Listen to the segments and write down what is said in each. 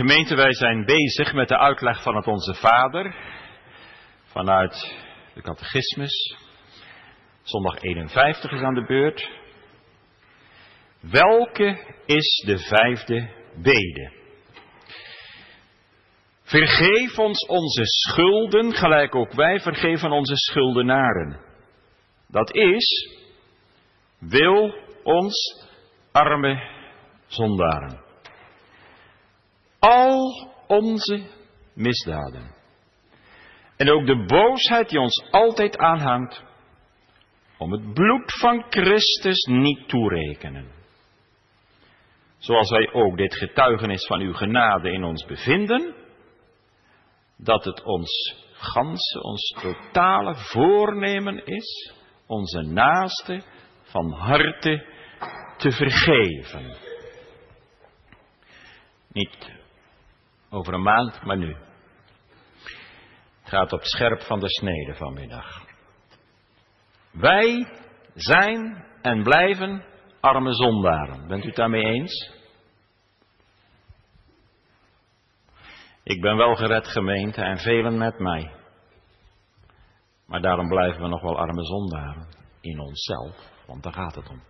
Gemeente, wij zijn bezig met de uitleg van het Onze Vader vanuit de catechismus. Zondag 51 is aan de beurt. Welke is de vijfde bede? Vergeef ons onze schulden, gelijk ook wij vergeven onze schuldenaren. Dat is, wil ons arme zondaren. Al onze misdaden. En ook de boosheid die ons altijd aanhangt, om het bloed van Christus niet toerekenen. Zoals wij ook dit getuigenis van uw genade in ons bevinden, dat het ons ganse, ons totale voornemen is, onze naaste van harte te vergeven. Niet over een maand, maar nu. Gaat op scherp van de snede vanmiddag. Wij zijn en blijven arme zondaren. Bent u het daarmee eens? Ik ben wel gered gemeente en velen met mij. Maar daarom blijven we nog wel arme zondaren in onszelf, want daar gaat het om.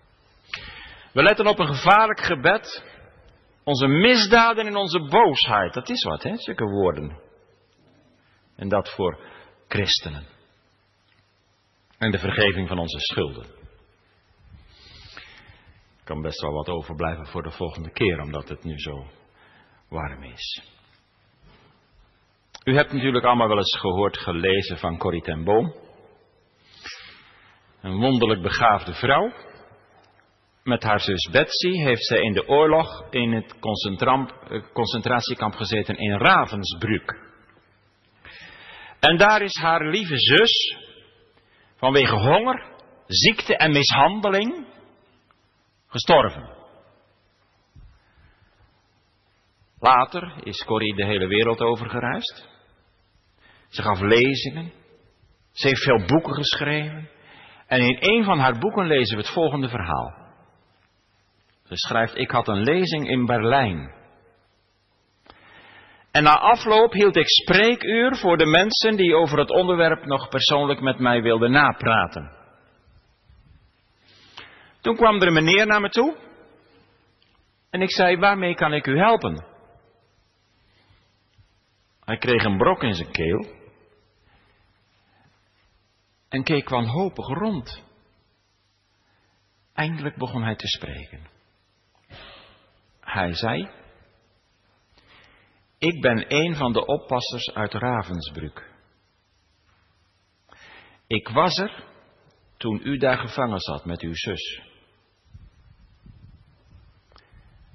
We letten op een gevaarlijk gebed. Onze misdaden en onze boosheid. Dat is wat, hè, zulke woorden. En dat voor christenen. En de vergeving van onze schulden. Ik kan best wel wat overblijven voor de volgende keer, omdat het nu zo warm is. U hebt natuurlijk allemaal wel eens gehoord, gelezen van Corrie ten Boom. Een wonderlijk begaafde vrouw. Met haar zus Betsy heeft zij in de oorlog in het eh, concentratiekamp gezeten in Ravensbrück. En daar is haar lieve zus vanwege honger, ziekte en mishandeling gestorven. Later is Corrie de hele wereld overgereisd. Ze gaf lezingen. Ze heeft veel boeken geschreven. En in een van haar boeken lezen we het volgende verhaal. Ze schrijft, ik had een lezing in Berlijn. En na afloop hield ik spreekuur voor de mensen die over het onderwerp nog persoonlijk met mij wilden napraten. Toen kwam er een meneer naar me toe. En ik zei, waarmee kan ik u helpen? Hij kreeg een brok in zijn keel en keek wanhopig rond. Eindelijk begon hij te spreken. Hij zei: Ik ben een van de oppassers uit Ravensbrück. Ik was er toen u daar gevangen zat met uw zus.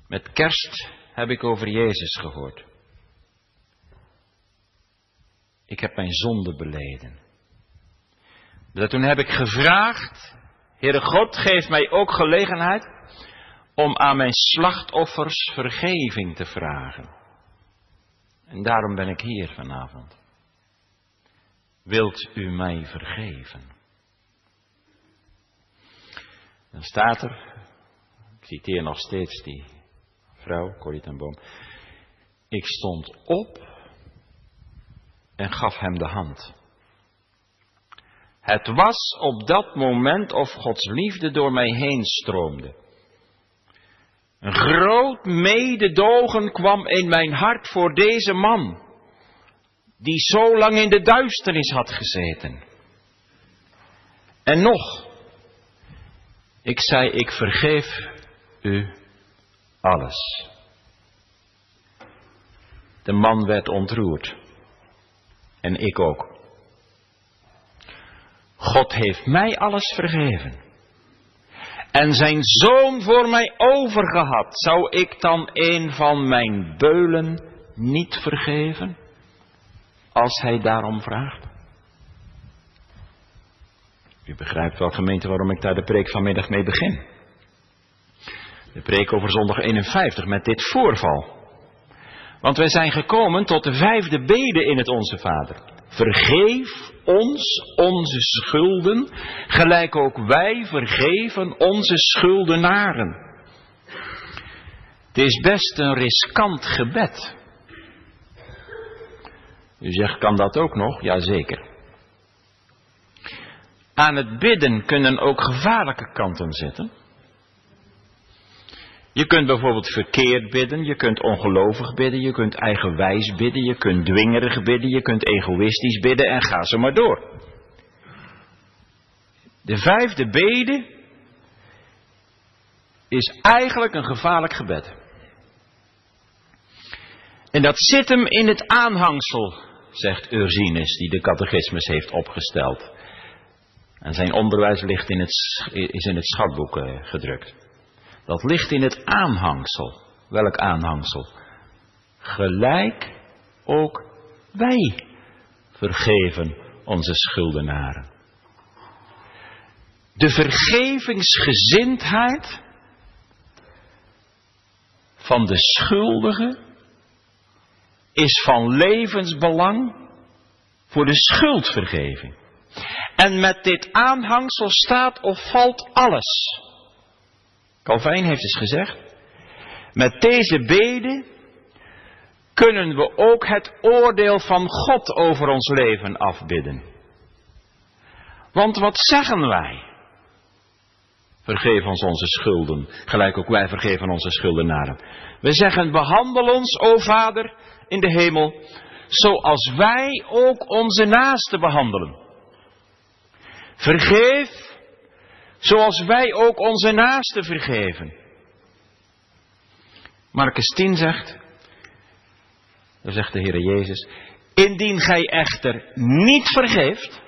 Met kerst heb ik over Jezus gehoord. Ik heb mijn zonde beleden. Dus toen heb ik gevraagd, Heere God, geef mij ook gelegenheid om aan mijn slachtoffers vergeving te vragen. En daarom ben ik hier vanavond. Wilt u mij vergeven? Dan staat er, ik citeer nog steeds die vrouw, Corrie ten Boom. Ik stond op en gaf hem de hand. Het was op dat moment of Gods liefde door mij heen stroomde. Een groot mededogen kwam in mijn hart voor deze man, die zo lang in de duisternis had gezeten. En nog, ik zei, ik vergeef u alles. De man werd ontroerd. En ik ook. God heeft mij alles vergeven. En zijn zoon voor mij overgehad. Zou ik dan een van mijn beulen niet vergeven? Als hij daarom vraagt. U begrijpt wel, gemeente, waarom ik daar de preek vanmiddag mee begin. De preek over zondag 51 met dit voorval. Want wij zijn gekomen tot de vijfde bede in het Onze Vader. Vergeef ons onze schulden, gelijk ook wij vergeven onze schuldenaren. Het is best een riskant gebed. U zegt, kan dat ook nog? Jazeker. Aan het bidden kunnen ook gevaarlijke kanten zitten. Je kunt bijvoorbeeld verkeerd bidden, je kunt ongelovig bidden, je kunt eigenwijs bidden, je kunt dwingerig bidden, je kunt egoïstisch bidden en ga zo maar door. De vijfde bede is eigenlijk een gevaarlijk gebed. En dat zit hem in het aanhangsel, zegt Ursinus, die de catechismus heeft opgesteld. En zijn onderwijs ligt in het, is in het schatboek eh, gedrukt. Dat ligt in het aanhangsel. Welk aanhangsel? Gelijk ook wij vergeven onze schuldenaren. De vergevingsgezindheid van de schuldige is van levensbelang voor de schuldvergeving. En met dit aanhangsel staat of valt alles. Calvijn heeft eens gezegd, met deze bede kunnen we ook het oordeel van God over ons leven afbidden. Want wat zeggen wij? Vergeef ons onze schulden, gelijk ook wij vergeven onze schuldenaren. We zeggen, behandel ons, o Vader, in de hemel, zoals wij ook onze naasten behandelen. Vergeef, zoals wij ook onze naasten vergeven. Marcus 10 zegt, daar zegt de Heer Jezus, indien gij echter niet vergeeft,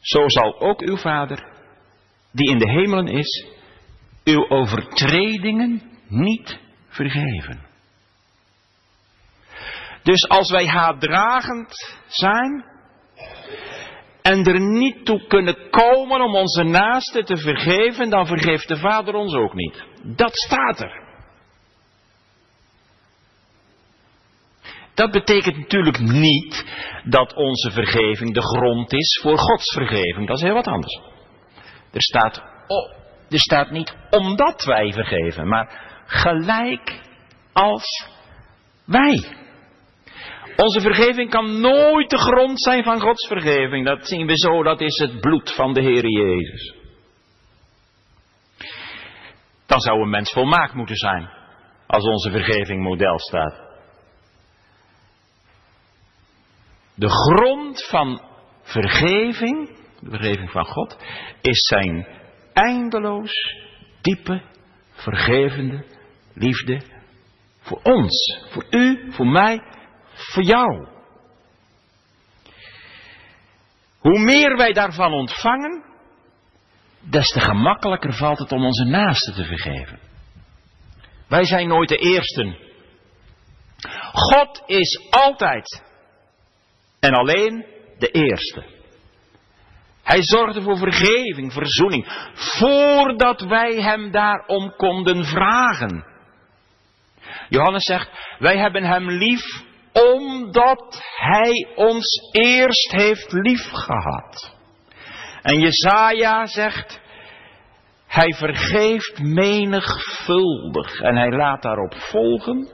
zo zal ook uw Vader, die in de hemelen is, uw overtredingen niet vergeven. Dus als wij haatdragend zijn en er niet toe kunnen komen om onze naasten te vergeven, dan vergeeft de Vader ons ook niet. Dat staat er. Dat betekent natuurlijk niet dat onze vergeving de grond is voor Gods vergeving. Dat is heel wat anders. Er staat, er staat niet omdat wij vergeven, maar gelijk als wij. Onze vergeving kan nooit de grond zijn van Gods vergeving. Dat zien we zo, dat is het bloed van de Heer Jezus. Dan zou een mens volmaakt moeten zijn, als onze vergeving model staat. De grond van vergeving, de vergeving van God, is zijn eindeloos, diepe, vergevende liefde voor ons, voor u, voor mij voor jou. Hoe meer wij daarvan ontvangen, des te gemakkelijker valt het om onze naasten te vergeven. Wij zijn nooit de eersten. God is altijd en alleen de eerste. Hij zorgde voor vergeving, verzoening, voordat wij hem daarom konden vragen. Johannes zegt, wij hebben hem lief omdat hij ons eerst heeft liefgehad. En Jezaja zegt, hij vergeeft menigvuldig en hij laat daarop volgen,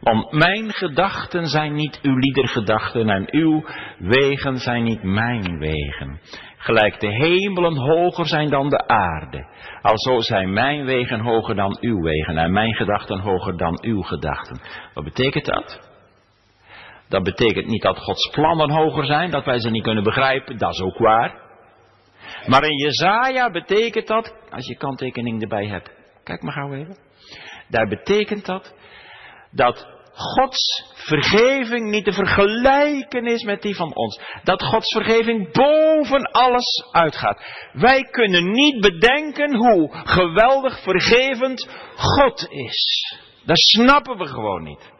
want mijn gedachten zijn niet uw liedergedachten en uw wegen zijn niet mijn wegen. Gelijk de hemelen hoger zijn dan de aarde. Alzo zijn mijn wegen hoger dan uw wegen en mijn gedachten hoger dan uw gedachten. Wat betekent dat? Dat betekent niet dat Gods plannen hoger zijn, dat wij ze niet kunnen begrijpen, dat is ook waar. Maar in Jezaja betekent dat, als je kanttekening erbij hebt, kijk maar gauw even. Daar betekent dat, dat Gods vergeving niet te vergelijken is met die van ons. Dat Gods vergeving boven alles uitgaat. Wij kunnen niet bedenken hoe geweldig vergevend God is. Dat snappen we gewoon niet.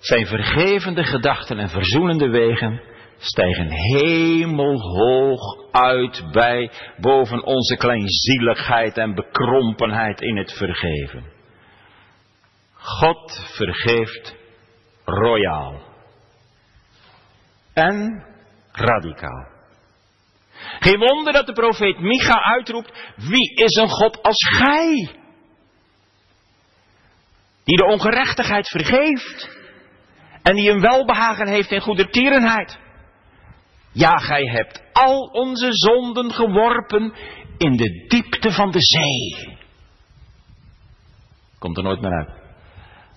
Zijn vergevende gedachten en verzoenende wegen stijgen hemelhoog uit bij boven onze kleinzieligheid en bekrompenheid in het vergeven. God vergeeft royaal en radicaal. Geen wonder dat de profeet Micha uitroept, wie is een God als gij? Die de ongerechtigheid vergeeft. En die een welbehagen heeft in goedertierenheid. Ja, gij hebt al onze zonden geworpen in de diepte van de zee. Komt er nooit meer uit.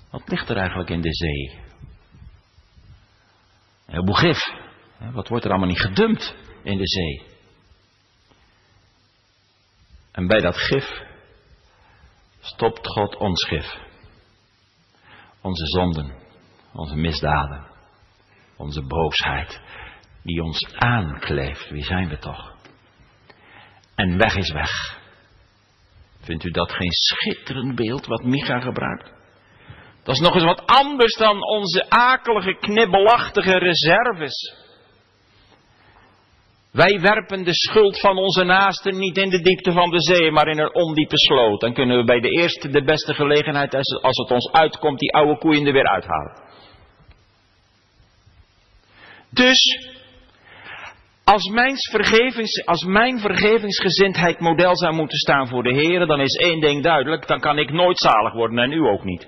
Wat ligt er eigenlijk in de zee? Een heleboel gif. Wat wordt er allemaal niet gedumpt in de zee? En bij dat gif stopt God ons gif. Onze zonden, onze misdaden, onze boosheid, die ons aankleeft. Wie zijn we toch? En weg is weg. Vindt u dat geen schitterend beeld wat Micha gebruikt? Dat is nog eens wat anders dan onze akelige, knibbelachtige reserves. Wij werpen de schuld van onze naasten niet in de diepte van de zee, maar in een ondiepe sloot. Dan kunnen we bij de eerste, de beste gelegenheid, als het ons uitkomt, die oude koeien er weer uithalen. Dus, als mijn, als mijn vergevingsgezindheid model zou moeten staan voor de Heer, dan is één ding duidelijk, dan kan ik nooit zalig worden en u ook niet.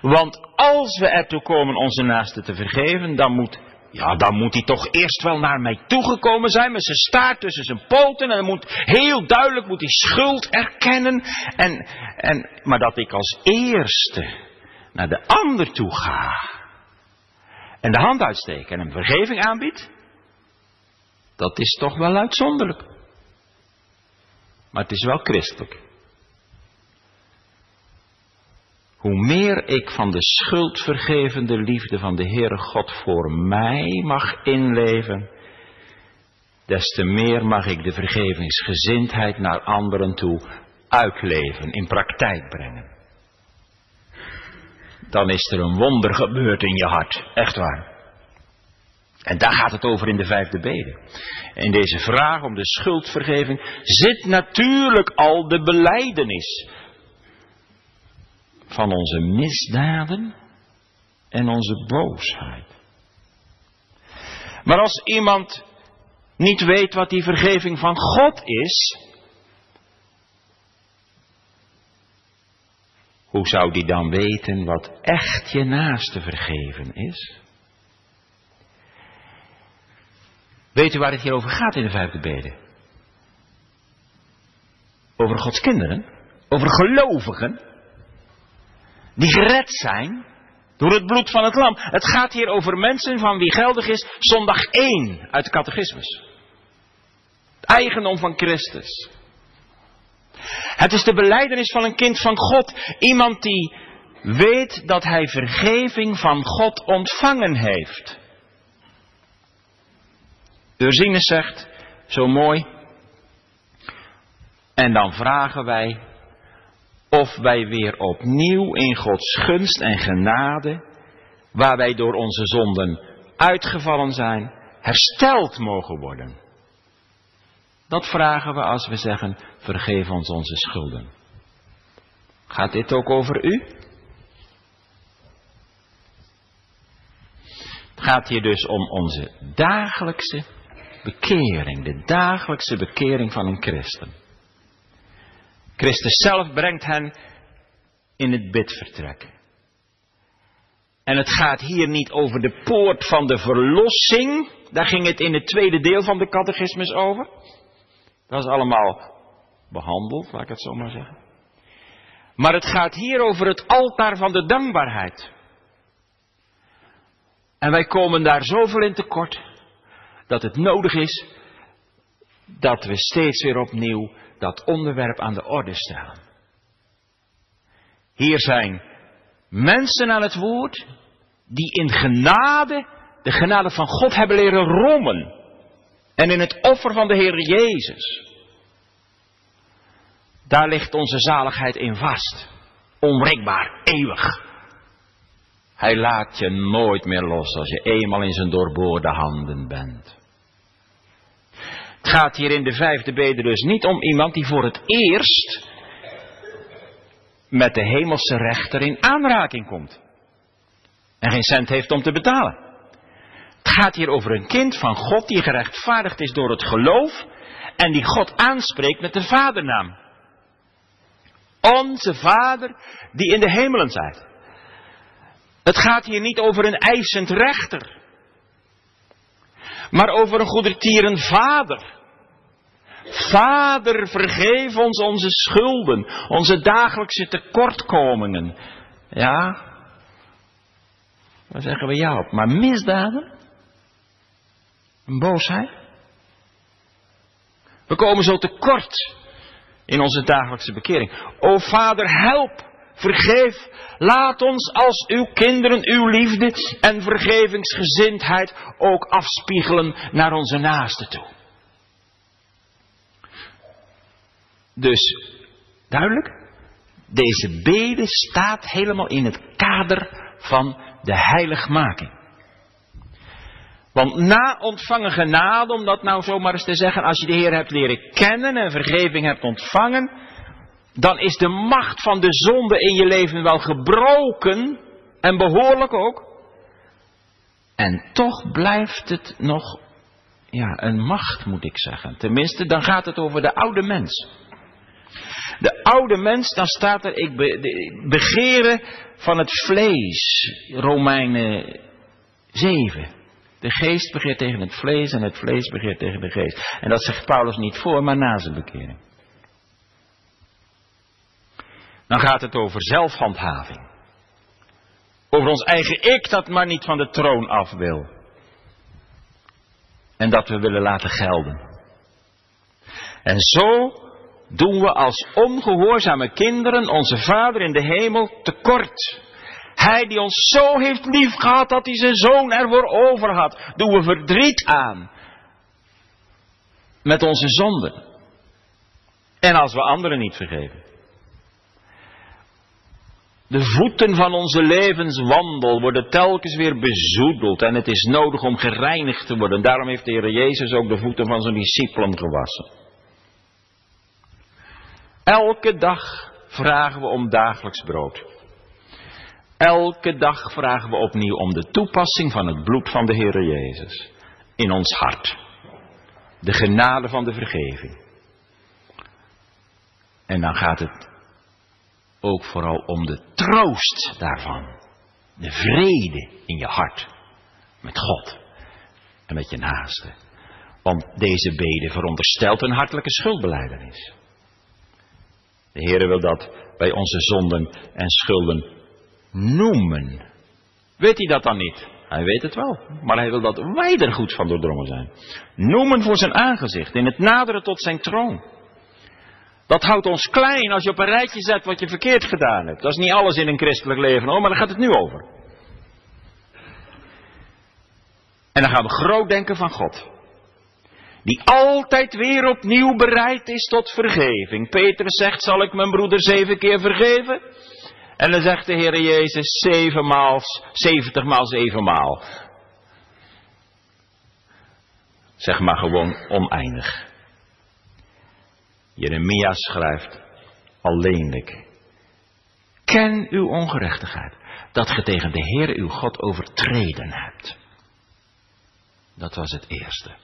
Want als we ertoe komen onze naasten te vergeven, dan moet, ja, dan moet hij toch eerst wel naar mij toegekomen zijn met zijn staart tussen zijn poten. En moet heel duidelijk moet hij schuld erkennen. En, en, maar dat ik als eerste naar de ander toe ga. En de hand uitsteek en hem vergeving aanbied. Dat is toch wel uitzonderlijk. Maar het is wel christelijk. Hoe meer ik van de schuldvergevende liefde van de Heere God voor mij mag inleven, des te meer mag ik de vergevingsgezindheid naar anderen toe uitleven, in praktijk brengen. Dan is er een wonder gebeurd in je hart, echt waar. En daar gaat het over in de vijfde bede. In deze vraag om de schuldvergeving zit natuurlijk al de beleidenis van onze misdaden en onze boosheid. Maar als iemand niet weet wat die vergeving van God is, hoe zou die dan weten wat echt je naaste vergeven is? Weet u waar het hier over gaat in de vijfde bede? Over Gods kinderen, over gelovigen die gered zijn door het bloed van het lam. Het gaat hier over mensen van wie geldig is zondag 1 uit de catechismus. Het eigendom van Christus. Het is de beleidenis van een kind van God. Iemand die weet dat hij vergeving van God ontvangen heeft. Urzines zegt, zo mooi. En dan vragen wij, of wij weer opnieuw in Gods gunst en genade, waar wij door onze zonden uitgevallen zijn, hersteld mogen worden. Dat vragen we als we zeggen, vergeef ons onze schulden. Gaat dit ook over u? Het gaat hier dus om onze dagelijkse bekering, de dagelijkse bekering van een christen. Christus zelf brengt hen in het bidvertrek. En het gaat hier niet over de poort van de verlossing. Daar ging het in het tweede deel van de catechismus over. Dat is allemaal behandeld, laat ik het zo maar zeggen. Maar het gaat hier over het altaar van de dankbaarheid. En wij komen daar zoveel in tekort dat het nodig is dat we steeds weer opnieuw dat onderwerp aan de orde stellen. Hier zijn mensen aan het woord die in genade, de genade van God hebben leren rommen. En in het offer van de Heer Jezus. Daar ligt onze zaligheid in vast. Onwrikbaar, eeuwig. Hij laat je nooit meer los als je eenmaal in zijn doorboorde handen bent. Het gaat hier in de vijfde bede dus niet om iemand die voor het eerst met de hemelse rechter in aanraking komt. En geen cent heeft om te betalen. Het gaat hier over een kind van God die gerechtvaardigd is door het geloof en die God aanspreekt met de vadernaam. Onze Vader die in de hemelen zijt. Het gaat hier niet over een eisend rechter. Maar over een goedertieren vader. Vader, vergeef ons onze schulden, onze dagelijkse tekortkomingen. Ja, waar zeggen we ja op? Maar misdaden? Een boosheid? We komen zo tekort in onze dagelijkse bekering. O Vader, help, vergeef, laat ons als uw kinderen uw liefde en vergevingsgezindheid ook afspiegelen naar onze naasten toe. Dus, duidelijk, deze bede staat helemaal in het kader van de heiligmaking. Want na ontvangen genade, om dat nou zomaar eens te zeggen, als je de Heer hebt leren kennen en vergeving hebt ontvangen, dan is de macht van de zonde in je leven wel gebroken en behoorlijk ook. En toch blijft het nog ja, een macht, moet ik zeggen. Tenminste, dan gaat het over de oude mens. De oude mens, dan staat er, ik begeren van het vlees, Romeinen 7. De geest begeert tegen het vlees en het vlees begeert tegen de geest. En dat zegt Paulus niet voor, maar na zijn bekering. Dan gaat het over zelfhandhaving. Over ons eigen ik dat maar niet van de troon af wil. En dat we willen laten gelden. En zo doen we als ongehoorzame kinderen onze Vader in de hemel tekort. Hij die ons zo heeft lief gehad dat hij zijn zoon ervoor over had, doen we verdriet aan. Met onze zonden. En als we anderen niet vergeven. De voeten van onze levenswandel worden telkens weer bezoedeld en het is nodig om gereinigd te worden. Daarom heeft de Heer Jezus ook de voeten van zijn discipelen gewassen. Elke dag vragen we om dagelijks brood. Elke dag vragen we opnieuw om de toepassing van het bloed van de Heer Jezus in ons hart. De genade van de vergeving. En dan gaat het ook vooral om de troost daarvan. De vrede in je hart. Met God. En met je naaste. Want deze bede veronderstelt een hartelijke schuldbeleidenis. De Heer wil dat wij onze zonden en schulden noemen. Weet hij dat dan niet? Hij weet het wel, maar hij wil dat wij er goed van doordrongen zijn. Noemen voor zijn aangezicht, in het naderen tot zijn troon. Dat houdt ons klein als je op een rijtje zet wat je verkeerd gedaan hebt. Dat is niet alles in een christelijk leven, hoor, maar daar gaat het nu over. En dan gaan we groot denken van God die altijd weer opnieuw bereid is tot vergeving. Petrus zegt, zal ik mijn broeder zeven keer vergeven? En dan zegt de Heer Jezus, zevenmaal, zeventigmaal zevenmaal. Zeg maar gewoon oneindig. Jeremia schrijft, alleenlijk. Ken uw ongerechtigheid, dat ge tegen de Heer uw God overtreden hebt. Dat was het eerste.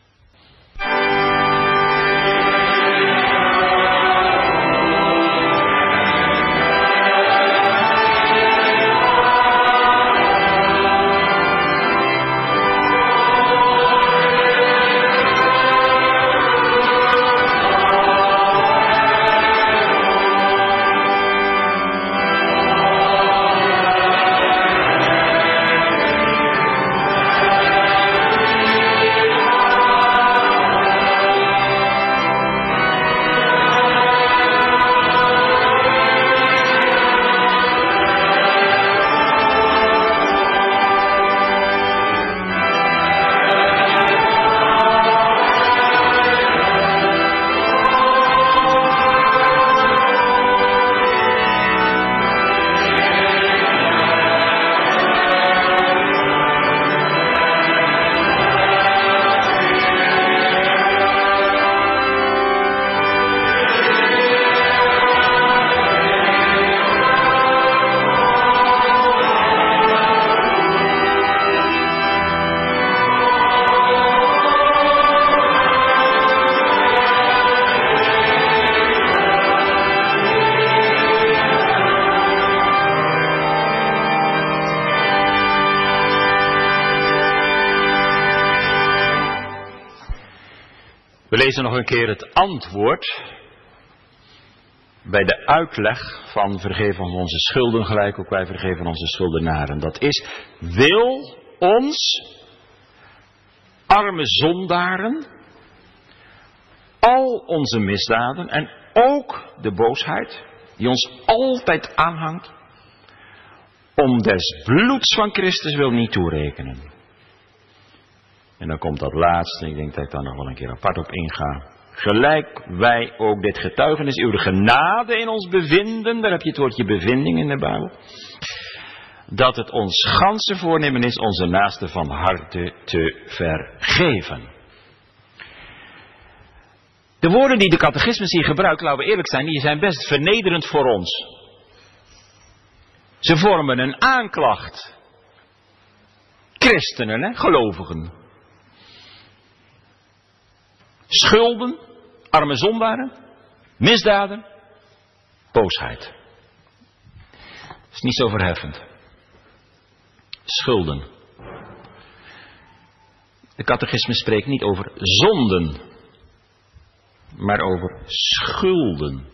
Lezen nog een keer het antwoord bij de uitleg van vergeven onze schulden, gelijk ook wij vergeven onze schuldenaren. Dat is, wil ons, arme zondaren, al onze misdaden en ook de boosheid die ons altijd aanhangt, om des bloeds van Christus wil niet toerekenen. En dan komt dat laatste, ik denk dat ik daar nog wel een keer apart op inga. Gelijk wij ook dit getuigenis, uw genade in ons bevinden, daar heb je het woordje bevinding in de Bijbel. Dat het ons ganse voornemen is onze naaste van harte te vergeven. De woorden die de catechismus hier gebruikt, laten we eerlijk zijn, die zijn best vernederend voor ons. Ze vormen een aanklacht. Christenen, hè, gelovigen. Schulden, arme zondaren, misdaden, boosheid. Dat is niet zo verheffend. Schulden. De catechisme spreekt niet over zonden, maar over schulden.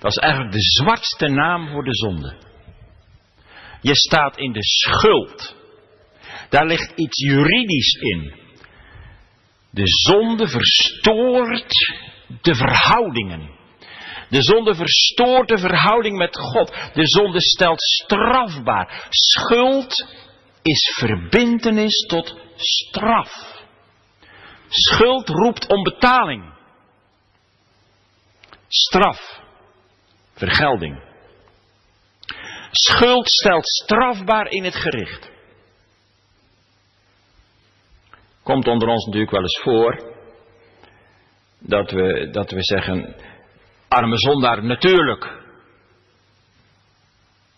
Dat is eigenlijk de zwartste naam voor de zonde. Je staat in de schuld. Daar ligt iets juridisch in. De zonde verstoort de verhoudingen. De zonde verstoort de verhouding met God. De zonde stelt strafbaar. Schuld is verbintenis tot straf. Schuld roept om betaling. Straf. Vergelding. Schuld stelt strafbaar in het gericht. Komt onder ons natuurlijk wel eens voor dat we, dat we zeggen, arme zondaar, natuurlijk.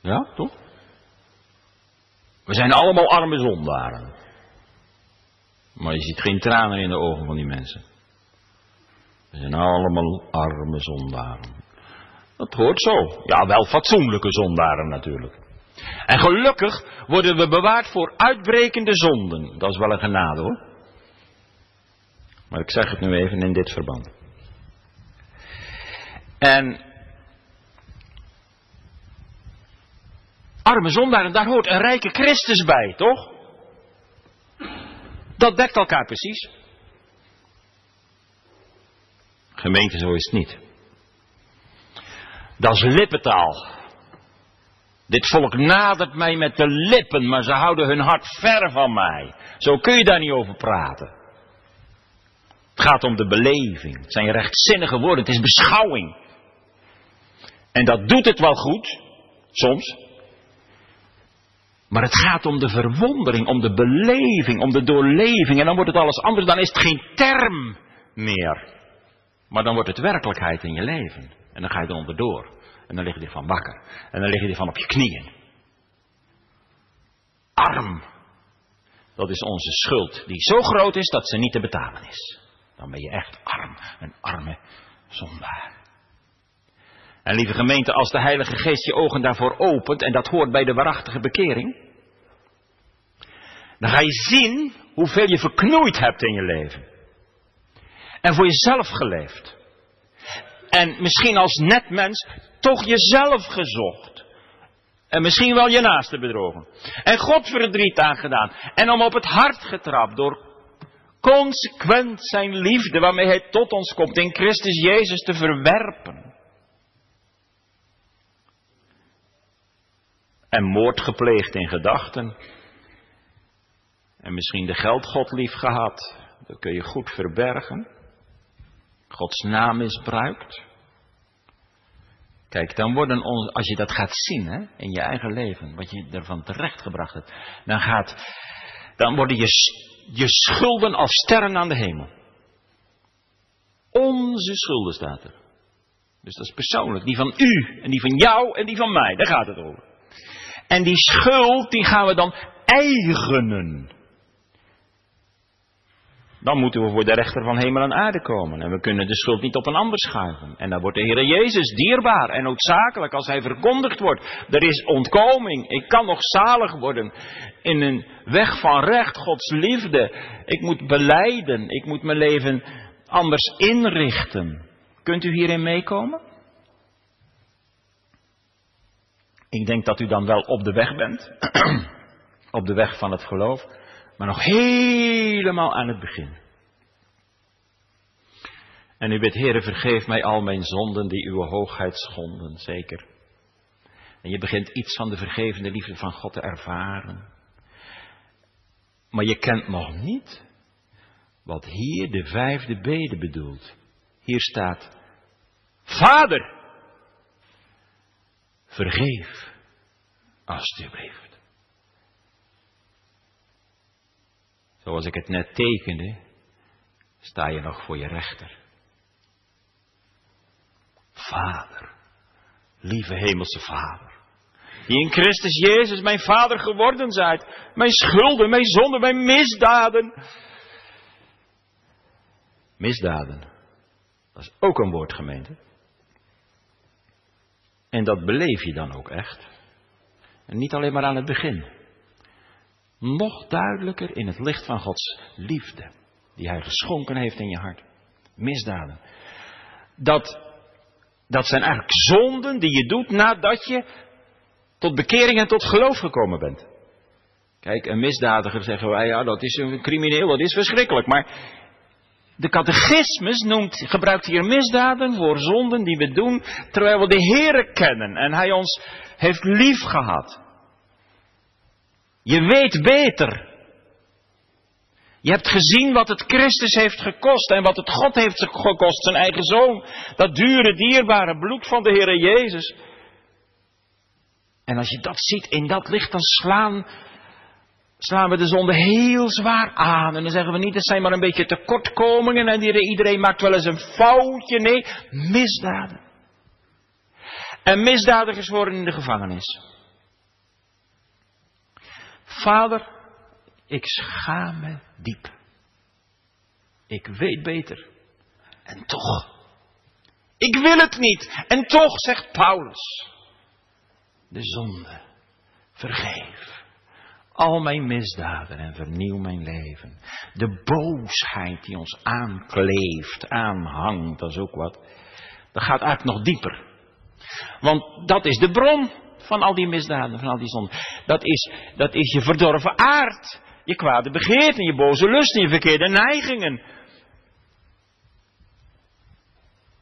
Ja, toch? We zijn allemaal arme zondaren. Maar je ziet geen tranen in de ogen van die mensen. We zijn allemaal arme zondaren. Dat hoort zo. Ja, wel fatsoenlijke zondaren natuurlijk. En gelukkig worden we bewaard voor uitbrekende zonden. Dat is wel een genade hoor. Maar ik zeg het nu even in dit verband. En arme zondaren, daar hoort een rijke Christus bij, toch? Dat dekt elkaar precies. Gemeente, zo is het niet. Dat is lippentaal. Dit volk nadert mij met de lippen, maar ze houden hun hart ver van mij. Zo kun je daar niet over praten. Het gaat om de beleving. Het zijn rechtzinnige woorden. Het is beschouwing. En dat doet het wel goed, soms. Maar het gaat om de verwondering, om de beleving, om de doorleving. En dan wordt het alles anders. Dan is het geen term meer. Maar dan wordt het werkelijkheid in je leven. En dan ga je er onderdoor. En dan lig je ervan wakker. En dan lig je ervan op je knieën. Arm. Dat is onze schuld, die zo groot is dat ze niet te betalen is. Dan ben je echt arm, een arme zondaar. En lieve gemeente, als de Heilige Geest je ogen daarvoor opent, en dat hoort bij de waarachtige bekering, dan ga je zien hoeveel je verknoeid hebt in je leven. En voor jezelf geleefd. En misschien als net mens toch jezelf gezocht. En misschien wel je naaste bedrogen. En God verdriet aangedaan. En om op het hart getrapt door consequent zijn liefde waarmee hij tot ons komt in Christus Jezus te verwerpen. En moord gepleegd in gedachten. En misschien de geldgod lief gehad. Dat kun je goed verbergen. Gods naam misbruikt. Kijk, dan worden ons, als je dat gaat zien hè, in je eigen leven, wat je ervan terechtgebracht hebt, dan, gaat, dan worden je je schulden als sterren aan de hemel. Onze schulden staat er. Dus dat is persoonlijk. Die van u en die van jou en die van mij. Daar gaat het over. En die schuld, die gaan we dan eigenen. Dan moeten we voor de rechter van hemel en aarde komen. En we kunnen de schuld niet op een ander schuiven. En dan wordt de Heer Jezus dierbaar en noodzakelijk als Hij verkondigd wordt. Er is ontkoming. Ik kan nog zalig worden in een weg van recht, Gods liefde. Ik moet beleiden. Ik moet mijn leven anders inrichten. Kunt u hierin meekomen? Ik denk dat u dan wel op de weg bent, op de weg van het geloof, maar nog helemaal aan het begin. En u bidt, Heere, vergeef mij al mijn zonden die uw hoogheid schonden, zeker. En je begint iets van de vergevende liefde van God te ervaren. Maar je kent nog niet wat hier de vijfde bede bedoelt. Hier staat, Vader, vergeef, alstublieft. Zoals ik het net tekende, sta je nog voor je rechter. Vader, lieve hemelse Vader, die in Christus Jezus mijn Vader geworden zijt, mijn schulden, mijn zonden, mijn misdaden. Misdaden, dat is ook een woord gemeente. En dat beleef je dan ook echt. En niet alleen maar aan het begin. Nog duidelijker in het licht van Gods liefde, die Hij geschonken heeft in je hart. Misdaden. Dat dat zijn eigenlijk zonden die je doet nadat je tot bekering en tot geloof gekomen bent. Kijk, een misdadiger zeggen wij, ja, dat is een crimineel, dat is verschrikkelijk. Maar de catechismus noemt, gebruikt hier misdaden voor zonden die we doen terwijl we de Heere kennen en Hij ons heeft lief gehad. Je weet beter je hebt gezien wat het Christus heeft gekost en wat het God heeft gekost, zijn eigen zoon. Dat dure, dierbare bloed van de Heere Jezus. En als je dat ziet in dat licht, dan slaan, slaan we de zonde heel zwaar aan. En dan zeggen we niet, het zijn maar een beetje tekortkomingen en iedereen maakt wel eens een foutje. Nee, misdaden. En misdadigers worden in de gevangenis. Vader, ik schaam me diep. Ik weet beter. En toch. Ik wil het niet. En toch, zegt Paulus. De zonde. Vergeef. Al mijn misdaden en vernieuw mijn leven. De boosheid die ons aankleeft, aanhangt, dat is ook wat. Dat gaat eigenlijk nog dieper. Want dat is de bron van al die misdaden, van al die zonden. Dat is, dat is je verdorven aard je kwade begeerten, je boze lusten, je verkeerde neigingen.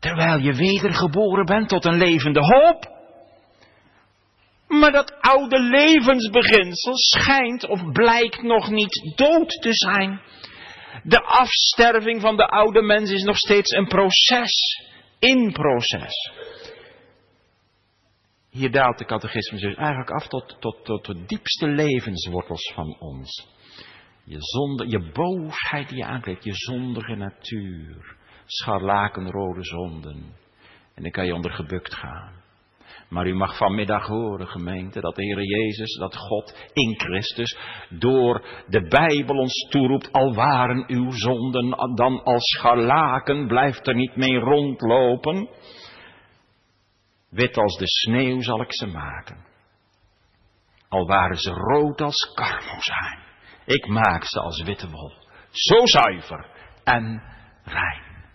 Terwijl je wedergeboren bent tot een levende hoop. Maar dat oude levensbeginsel schijnt of blijkt nog niet dood te zijn. De afsterving van de oude mens is nog steeds een proces, in proces. Hier daalt de catechismus dus eigenlijk af tot, tot, tot de diepste levenswortels van ons. Je, zonde, je boosheid die je aankleedt, je zondige natuur. Scharlakenrode zonden. En dan kan je onder gebukt gaan. Maar u mag vanmiddag horen, gemeente, dat de Heer Jezus, dat God in Christus door de Bijbel ons toeroept, al waren uw zonden dan als scharlaken, blijft er niet mee rondlopen. Wit als de sneeuw zal ik ze maken. Al waren ze rood als karmozijn. Ik maak ze als witte wol. Zo zuiver en rein.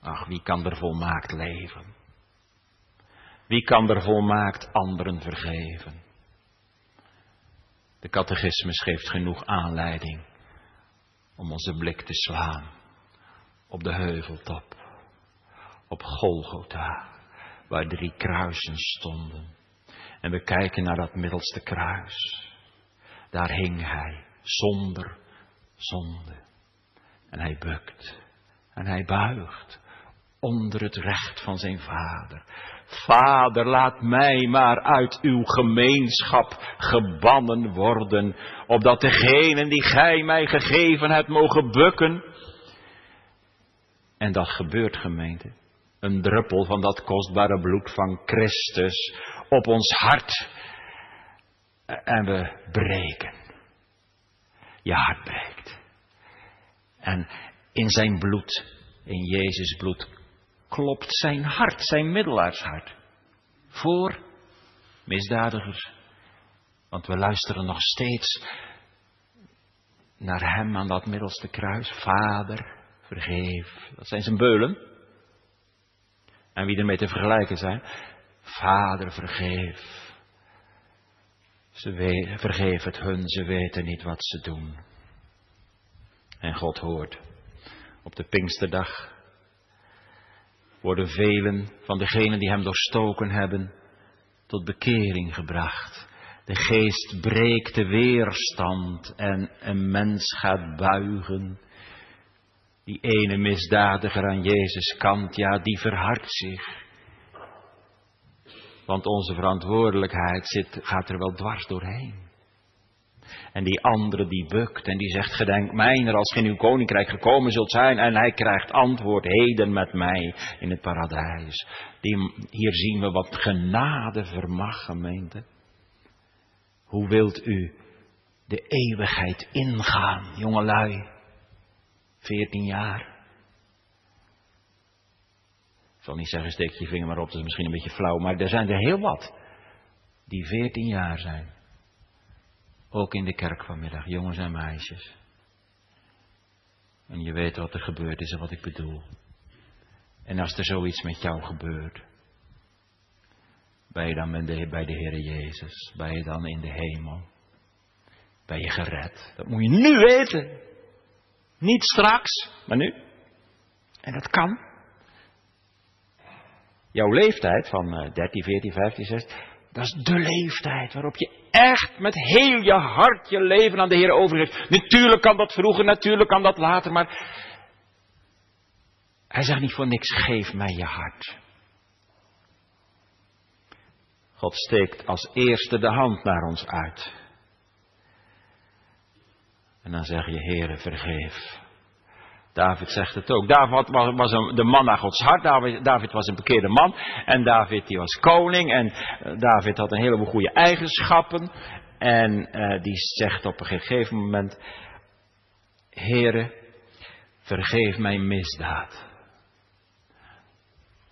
Ach, wie kan er volmaakt leven? Wie kan er volmaakt anderen vergeven? De catechismus geeft genoeg aanleiding om onze blik te slaan op de heuveltop, op Golgotha, waar drie kruisen stonden. En we kijken naar dat middelste kruis. Daar hing hij, zonder zonde. En hij bukt en hij buigt onder het recht van zijn vader. Vader, laat mij maar uit uw gemeenschap gebannen worden, opdat degenen die gij mij gegeven hebt mogen bukken. En dat gebeurt, gemeente. Een druppel van dat kostbare bloed van Christus op ons hart en we breken. Je hart breekt. En in zijn bloed, in Jezus bloed, klopt zijn hart, zijn middelaarshart. Voor misdadigers. Want we luisteren nog steeds naar hem aan dat middelste kruis. Vader, vergeef. Dat zijn zijn beulen. En wie ermee te vergelijken zijn. Vader, vergeef. Ze vergeef het hun, ze weten niet wat ze doen. En God hoort. Op de Pinksterdag worden velen van degenen die hem doorstoken hebben tot bekering gebracht. De geest breekt de weerstand en een mens gaat buigen. Die ene misdadiger aan Jezus kant, ja, die verhardt zich. Want onze verantwoordelijkheid zit, gaat er wel dwars doorheen. En die andere die bukt en die zegt, gedenk mijner als gij in uw koninkrijk gekomen zult zijn. En hij krijgt antwoord, heden met mij in het paradijs. Die, hier zien we wat genade vermag, gemeente. Hoe wilt u de eeuwigheid ingaan, jongelui? Veertien jaar. Ik zal niet zeggen, steek je vinger maar op, dat is misschien een beetje flauw, maar er zijn er heel wat die veertien jaar zijn. Ook in de kerk vanmiddag, jongens en meisjes. En je weet wat er gebeurd is en wat ik bedoel. En als er zoiets met jou gebeurt, ben je dan bij de Heer Jezus? Ben je dan in de hemel? Ben je gered? Dat moet je nu weten. Niet straks, maar nu. En dat kan. Jouw leeftijd van 13, 14, 15, 16, dat is de leeftijd waarop je echt met heel je hart je leven aan de Heer overgeeft. Natuurlijk kan dat vroeger, natuurlijk kan dat later, maar hij zegt niet voor niks, geef mij je hart. God steekt als eerste de hand naar ons uit. En dan zeg je, Heere, vergeef. David zegt het ook. David was, een, de man naar Gods hart. David, was een bekeerde man. En David die was koning. En uh, David had een heleboel goede eigenschappen. En uh, die zegt op een gegeven moment: Heere, vergeef mijn misdaad.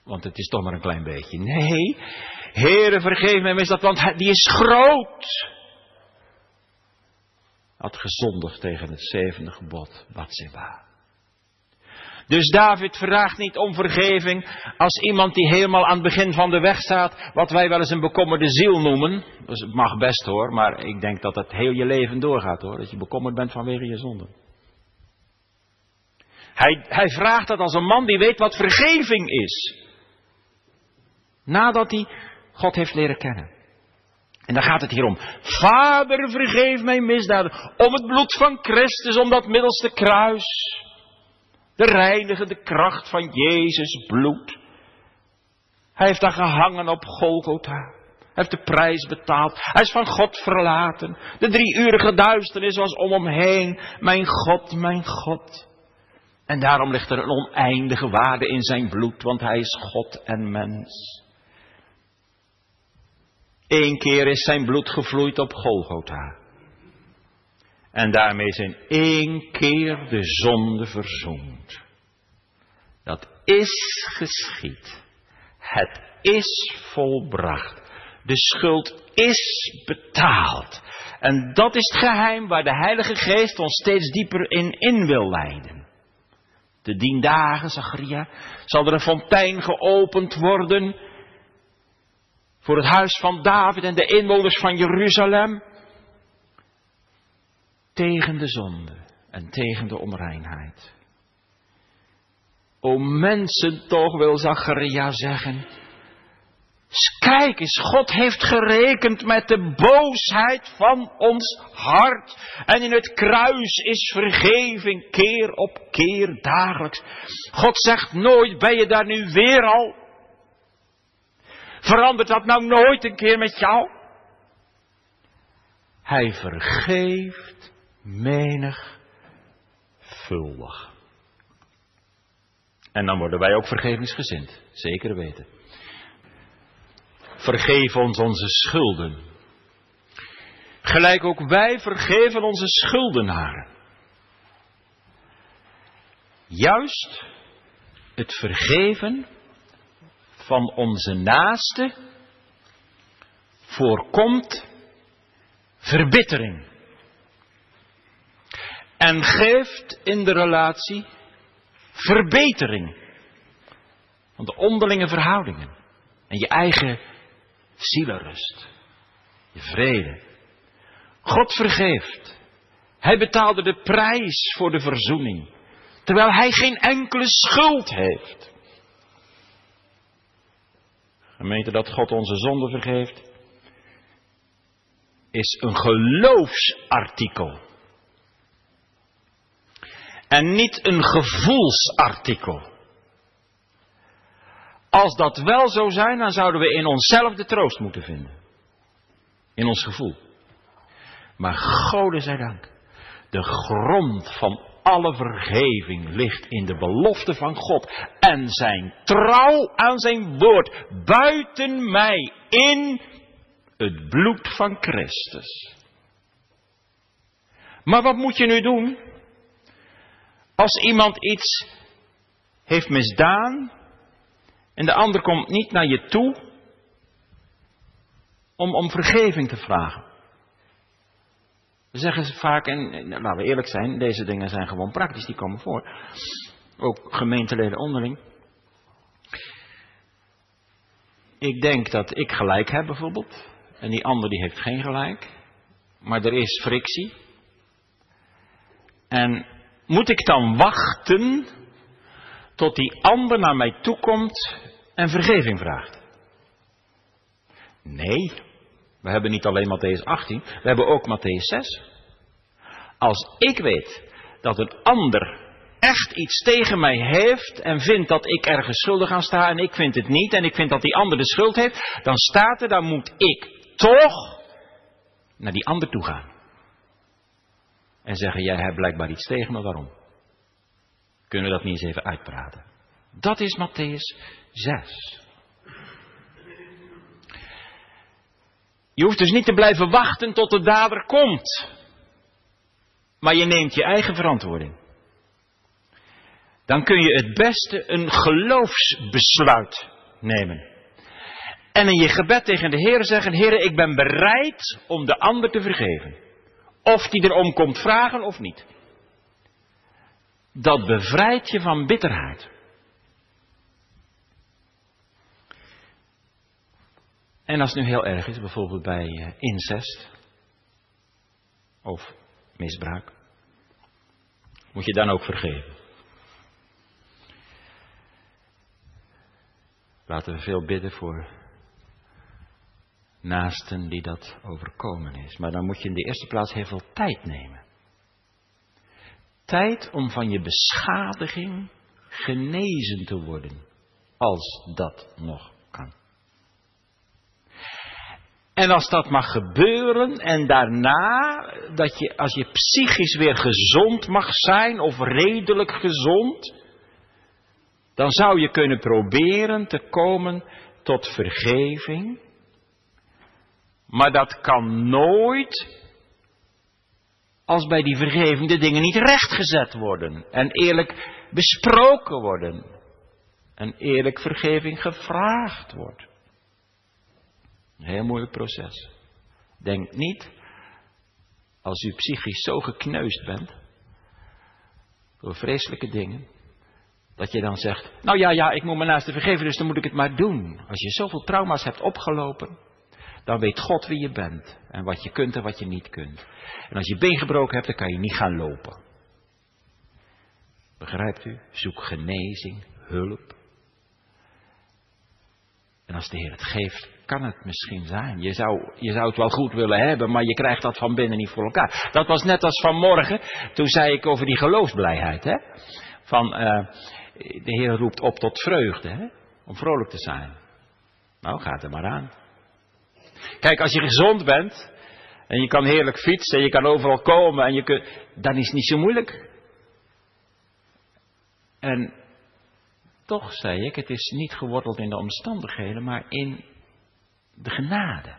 Want het is toch maar een klein beetje. Nee, Heere, vergeef mijn misdaad, want die is groot. Had gezondigd tegen het zevende gebod, Batseba. Dus David vraagt niet om vergeving als iemand die helemaal aan het begin van de weg staat, wat wij wel eens een bekommerde ziel noemen. Dus het mag best hoor, maar ik denk dat het heel je leven doorgaat hoor, dat je bekommerd bent vanwege je zonde. Hij, hij vraagt dat als een man die weet wat vergeving is. Nadat hij God heeft leren kennen. En daar gaat het hier om. Vader, vergeef mijn misdaden. Om het bloed van Christus, om dat middelste kruis. De reinigende kracht van Jezus bloed. Hij heeft daar gehangen op Golgotha. Hij heeft de prijs betaald. Hij is van God verlaten. De drieurige duisternis was om hem heen. Mijn God, mijn God. En daarom ligt er een oneindige waarde in zijn bloed, want hij is God en mens. Eén keer is zijn bloed gevloeid op Golgotha. En daarmee zijn één keer de zonde verzoend. Dat is geschied. Het is volbracht. De schuld is betaald. En dat is het geheim waar de Heilige Geest ons steeds dieper in in wil leiden. De dien dagen, zal er een fontein geopend worden voor het huis van David en de inwoners van Jeruzalem tegen de zonde en tegen de onreinheid. O mensen, toch wil Zacharia zeggen. Kijk eens, God heeft gerekend met de boosheid van ons hart. En in het kruis is vergeving keer op keer dagelijks. God zegt nooit, ben je daar nu weer al? Verandert dat nou nooit een keer met jou? Hij vergeeft menigvuldig. En dan worden wij ook vergevingsgezind, zeker weten. Vergeef ons onze schulden. Gelijk ook wij vergeven onze schuldenaren. Juist het vergeven van onze naaste voorkomt verbittering. En geeft in de relatie verbetering van de onderlinge verhoudingen en je eigen zielenrust, je vrede. God vergeeft. Hij betaalde de prijs voor de verzoening, terwijl hij geen enkele schuld heeft. Gemeente dat God onze zonde vergeeft, is een geloofsartikel. En niet een gevoelsartikel. Als dat wel zou zijn, dan zouden we in onszelf de troost moeten vinden. In ons gevoel. Maar Gode zij dank. De grond van alle vergeving ligt in de belofte van God en zijn trouw aan zijn woord buiten mij in het bloed van Christus. Maar wat moet je nu doen? Als iemand iets heeft misdaan en de ander komt niet naar je toe om om vergeving te vragen. We zeggen ze vaak, en laten we eerlijk zijn, deze dingen zijn gewoon praktisch, die komen voor. Ook gemeenteleden onderling. Ik denk dat ik gelijk heb bijvoorbeeld. En die ander die heeft geen gelijk. Maar er is frictie. En moet ik dan wachten tot die ander naar mij toe komt en vergeving vraagt? Nee, we hebben niet alleen Matthäus 18, we hebben ook Matthäus 6. Als ik weet dat een ander echt iets tegen mij heeft en vindt dat ik ergens schuldig aan sta en ik vind het niet en ik vind dat die ander de schuld heeft, dan staat er, dan moet ik toch naar die ander toe gaan. En zeggen, jij hebt blijkbaar iets tegen me, waarom? Kunnen we dat niet eens even uitpraten? Dat is Matthäus 6. Je hoeft dus niet te blijven wachten tot de dader komt. Maar je neemt je eigen verantwoording. Dan kun je het beste een geloofsbesluit nemen. En in je gebed tegen de Heer zeggen: Heer, ik ben bereid om de ander te vergeven. Of die erom komt vragen of niet. Dat bevrijdt je van bitterheid. En als het nu heel erg is, bijvoorbeeld bij eh, incest of misbruik, moet je dan ook vergeven. Laten we veel bidden voor naasten die dat overkomen is. Maar dan moet je in de eerste plaats heel veel tijd nemen. Tijd om van je beschadiging genezen te worden, als dat nog kan. En als dat mag gebeuren en daarna, dat je, als je psychisch weer gezond mag zijn of redelijk gezond, dan zou je kunnen proberen te komen tot vergeving. Maar dat kan nooit als bij die vergeving de dingen niet rechtgezet worden en eerlijk besproken worden en eerlijk vergeving gevraagd wordt. Een heel moeilijk proces. Denk niet, als u psychisch zo gekneusd bent, door vreselijke dingen, dat je dan zegt, nou ja, ja, ik moet mijn naaste vergeven, dus dan moet ik het maar doen. Als je zoveel trauma's hebt opgelopen, dan weet God wie je bent en wat je kunt en wat je niet kunt. En als je been gebroken hebt, dan kan je niet gaan lopen. Begrijpt u? Zoek genezing, hulp. En als de Heer het geeft, kan het misschien zijn. Je zou, je zou het wel goed willen hebben, maar je krijgt dat van binnen niet voor elkaar. Dat was net als vanmorgen, toen zei ik over die geloofsblijheid. Hè? Van, uh, de Heer roept op tot vreugde, hè? om vrolijk te zijn. Nou, gaat er maar aan. Kijk, als je gezond bent en je kan heerlijk fietsen en je kan overal komen en je kunt, dan is het niet zo moeilijk. En toch zei ik, het is niet geworteld in de omstandigheden, maar in de genade.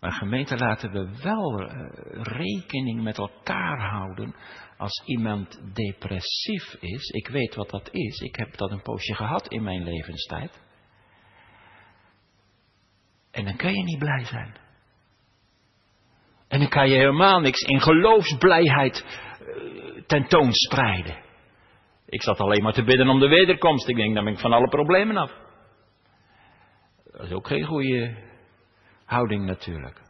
Maar gemeente laten we wel eh, rekening met elkaar houden als iemand depressief is. Ik weet wat dat is. Ik heb dat een poosje gehad in mijn levenstijd. En dan kan je niet blij zijn. En dan kan je helemaal niks in geloofsblijheid eh, tentoonspreiden. Ik zat alleen maar te bidden om de wederkomst. Ik denk, dan ben ik van alle problemen af. Dat is ook geen goede houding natuurlijk.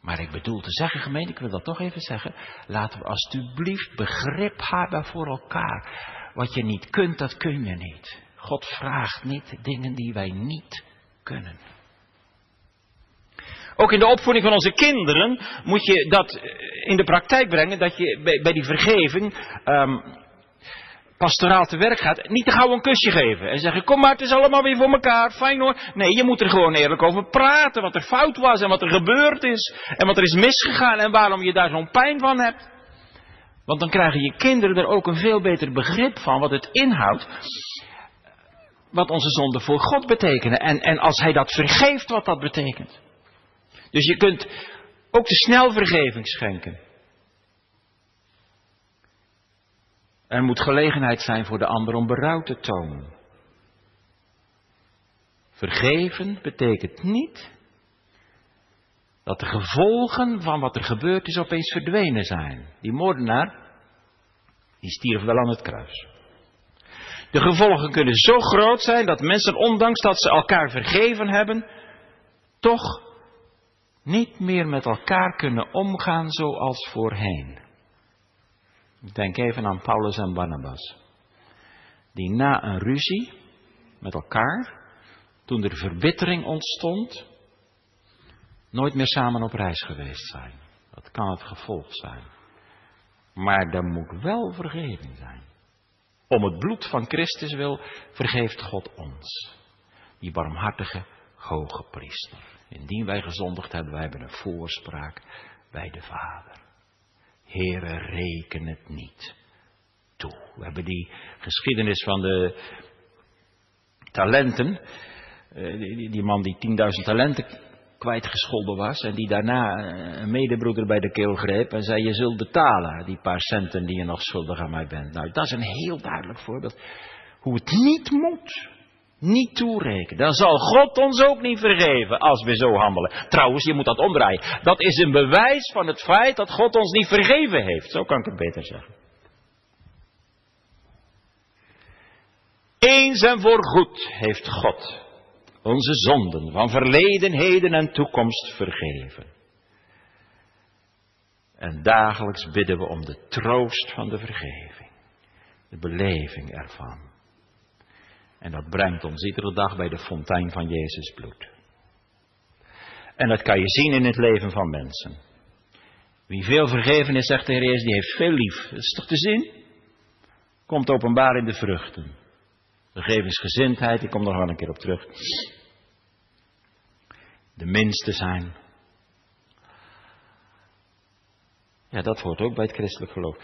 Maar ik bedoel te zeggen, gemeente, ik wil dat toch even zeggen. Laten we alsjeblieft begrip hebben voor elkaar. Wat je niet kunt, dat kun je niet. God vraagt niet dingen die wij niet kunnen. Ook in de opvoeding van onze kinderen moet je dat in de praktijk brengen, dat je bij, die vergeving um, pastoraal te werk gaat, niet te gauw een kusje geven en zeggen, kom maar, het is allemaal weer voor elkaar, fijn hoor. Nee, je moet er gewoon eerlijk over praten, wat er fout was en wat er gebeurd is en wat er is misgegaan en waarom je daar zo'n pijn van hebt. Want dan krijgen je kinderen er ook een veel beter begrip van wat het inhoudt, wat onze zonden voor God betekenen. En, en als hij dat vergeeft, wat dat betekent. Dus je kunt ook te snel vergeving schenken. Er moet gelegenheid zijn voor de ander om berouw te tonen. Vergeven betekent niet dat de gevolgen van wat er gebeurd is opeens verdwenen zijn. Die moordenaar, die stierf wel aan het kruis. De gevolgen kunnen zo groot zijn dat mensen, ondanks dat ze elkaar vergeven hebben, toch niet meer met elkaar kunnen omgaan zoals voorheen. Denk even aan Paulus en Barnabas. Die na een ruzie met elkaar, toen er verbittering ontstond, nooit meer samen op reis geweest zijn. Dat kan het gevolg zijn. Maar er moet wel vergeving zijn. Om het bloed van Christus wil, vergeeft God ons. Die barmhartige hoge priester. Indien wij gezondigd hebben, wij hebben een voorspraak bij de Vader. Heere, reken het niet toe. We hebben die geschiedenis van de talenten. Eh, die, die man die 10.000 talenten kwijtgescholden was en die daarna een medebroeder bij de keel greep en zei: Je zult betalen die paar centen die je nog schuldig aan mij bent. Nou, dat is een heel duidelijk voorbeeld hoe het niet moet niet toerekenen. Dan zal God ons ook niet vergeven als we zo handelen. Trouwens, je moet dat omdraaien. Dat is een bewijs van het feit dat God ons niet vergeven heeft. Zo kan ik het beter zeggen. Eens en voorgoed heeft God onze zonden van verleden, heden en toekomst vergeven. En dagelijks bidden we om de troost van de vergeving, de beleving ervan. En dat brengt ons iedere dag bij de fontein van Jezus bloed. En dat kan je zien in het leven van mensen. Wie veel vergeven is, zegt de Heer Jezus, die heeft veel lief. Dat is toch te zien? Komt openbaar in de vruchten. Vergevingsgezindheid, ik kom nog wel een keer op terug. De minste zijn. Ja, dat hoort ook bij het christelijk geloof.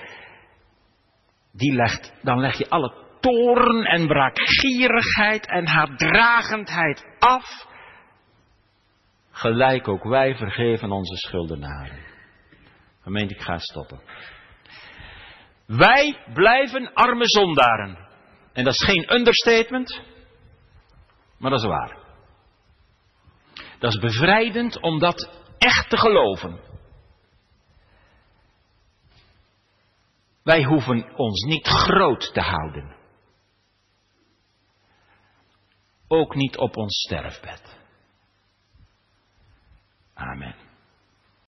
Die legt, dan leg je alle toorn en braakgierigheid en haatdragendheid af. Gelijk ook wij vergeven onze schuldenaren. Gemeente, ik ga stoppen. Wij blijven arme zondaren. En dat is geen understatement, maar dat is waar. Dat is bevrijdend om dat echt te geloven. Wij hoeven ons niet groot te houden. Ook niet op ons sterfbed. Amen.